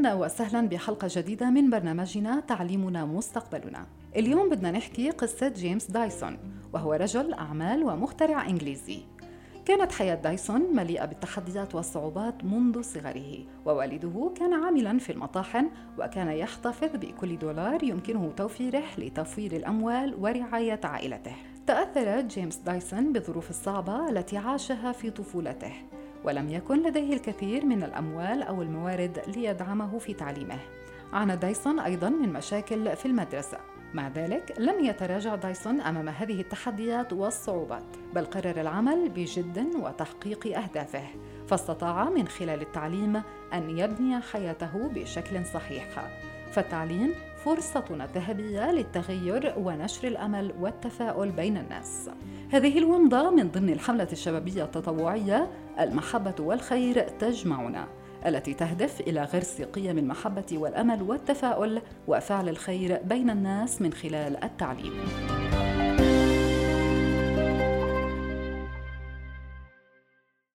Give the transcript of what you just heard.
أهلا وسهلا بحلقة جديدة من برنامجنا تعليمنا مستقبلنا. اليوم بدنا نحكي قصة جيمس دايسون وهو رجل أعمال ومخترع إنجليزي. كانت حياة دايسون مليئة بالتحديات والصعوبات منذ صغره، ووالده كان عاملا في المطاحن وكان يحتفظ بكل دولار يمكنه توفيره لتوفير الأموال ورعاية عائلته. تأثر جيمس دايسون بالظروف الصعبة التي عاشها في طفولته، ولم يكن لديه الكثير من الأموال أو الموارد ليدعمه في تعليمه. عانى دايسون أيضا من مشاكل في المدرسة مع ذلك لم يتراجع دايسون أمام هذه التحديات والصعوبات بل قرر العمل بجد وتحقيق أهدافه فاستطاع من خلال التعليم أن يبني حياته بشكل صحيح. فالتعليم فرصتنا الذهبية للتغير ونشر الأمل والتفاؤل بين الناس. هذه الومضة من ضمن الحملة الشبابية التطوعية المحبة والخير تجمعنا. التي تهدف إلى غرس قيم المحبة والأمل والتفاؤل وفعل الخير بين الناس من خلال التعليم.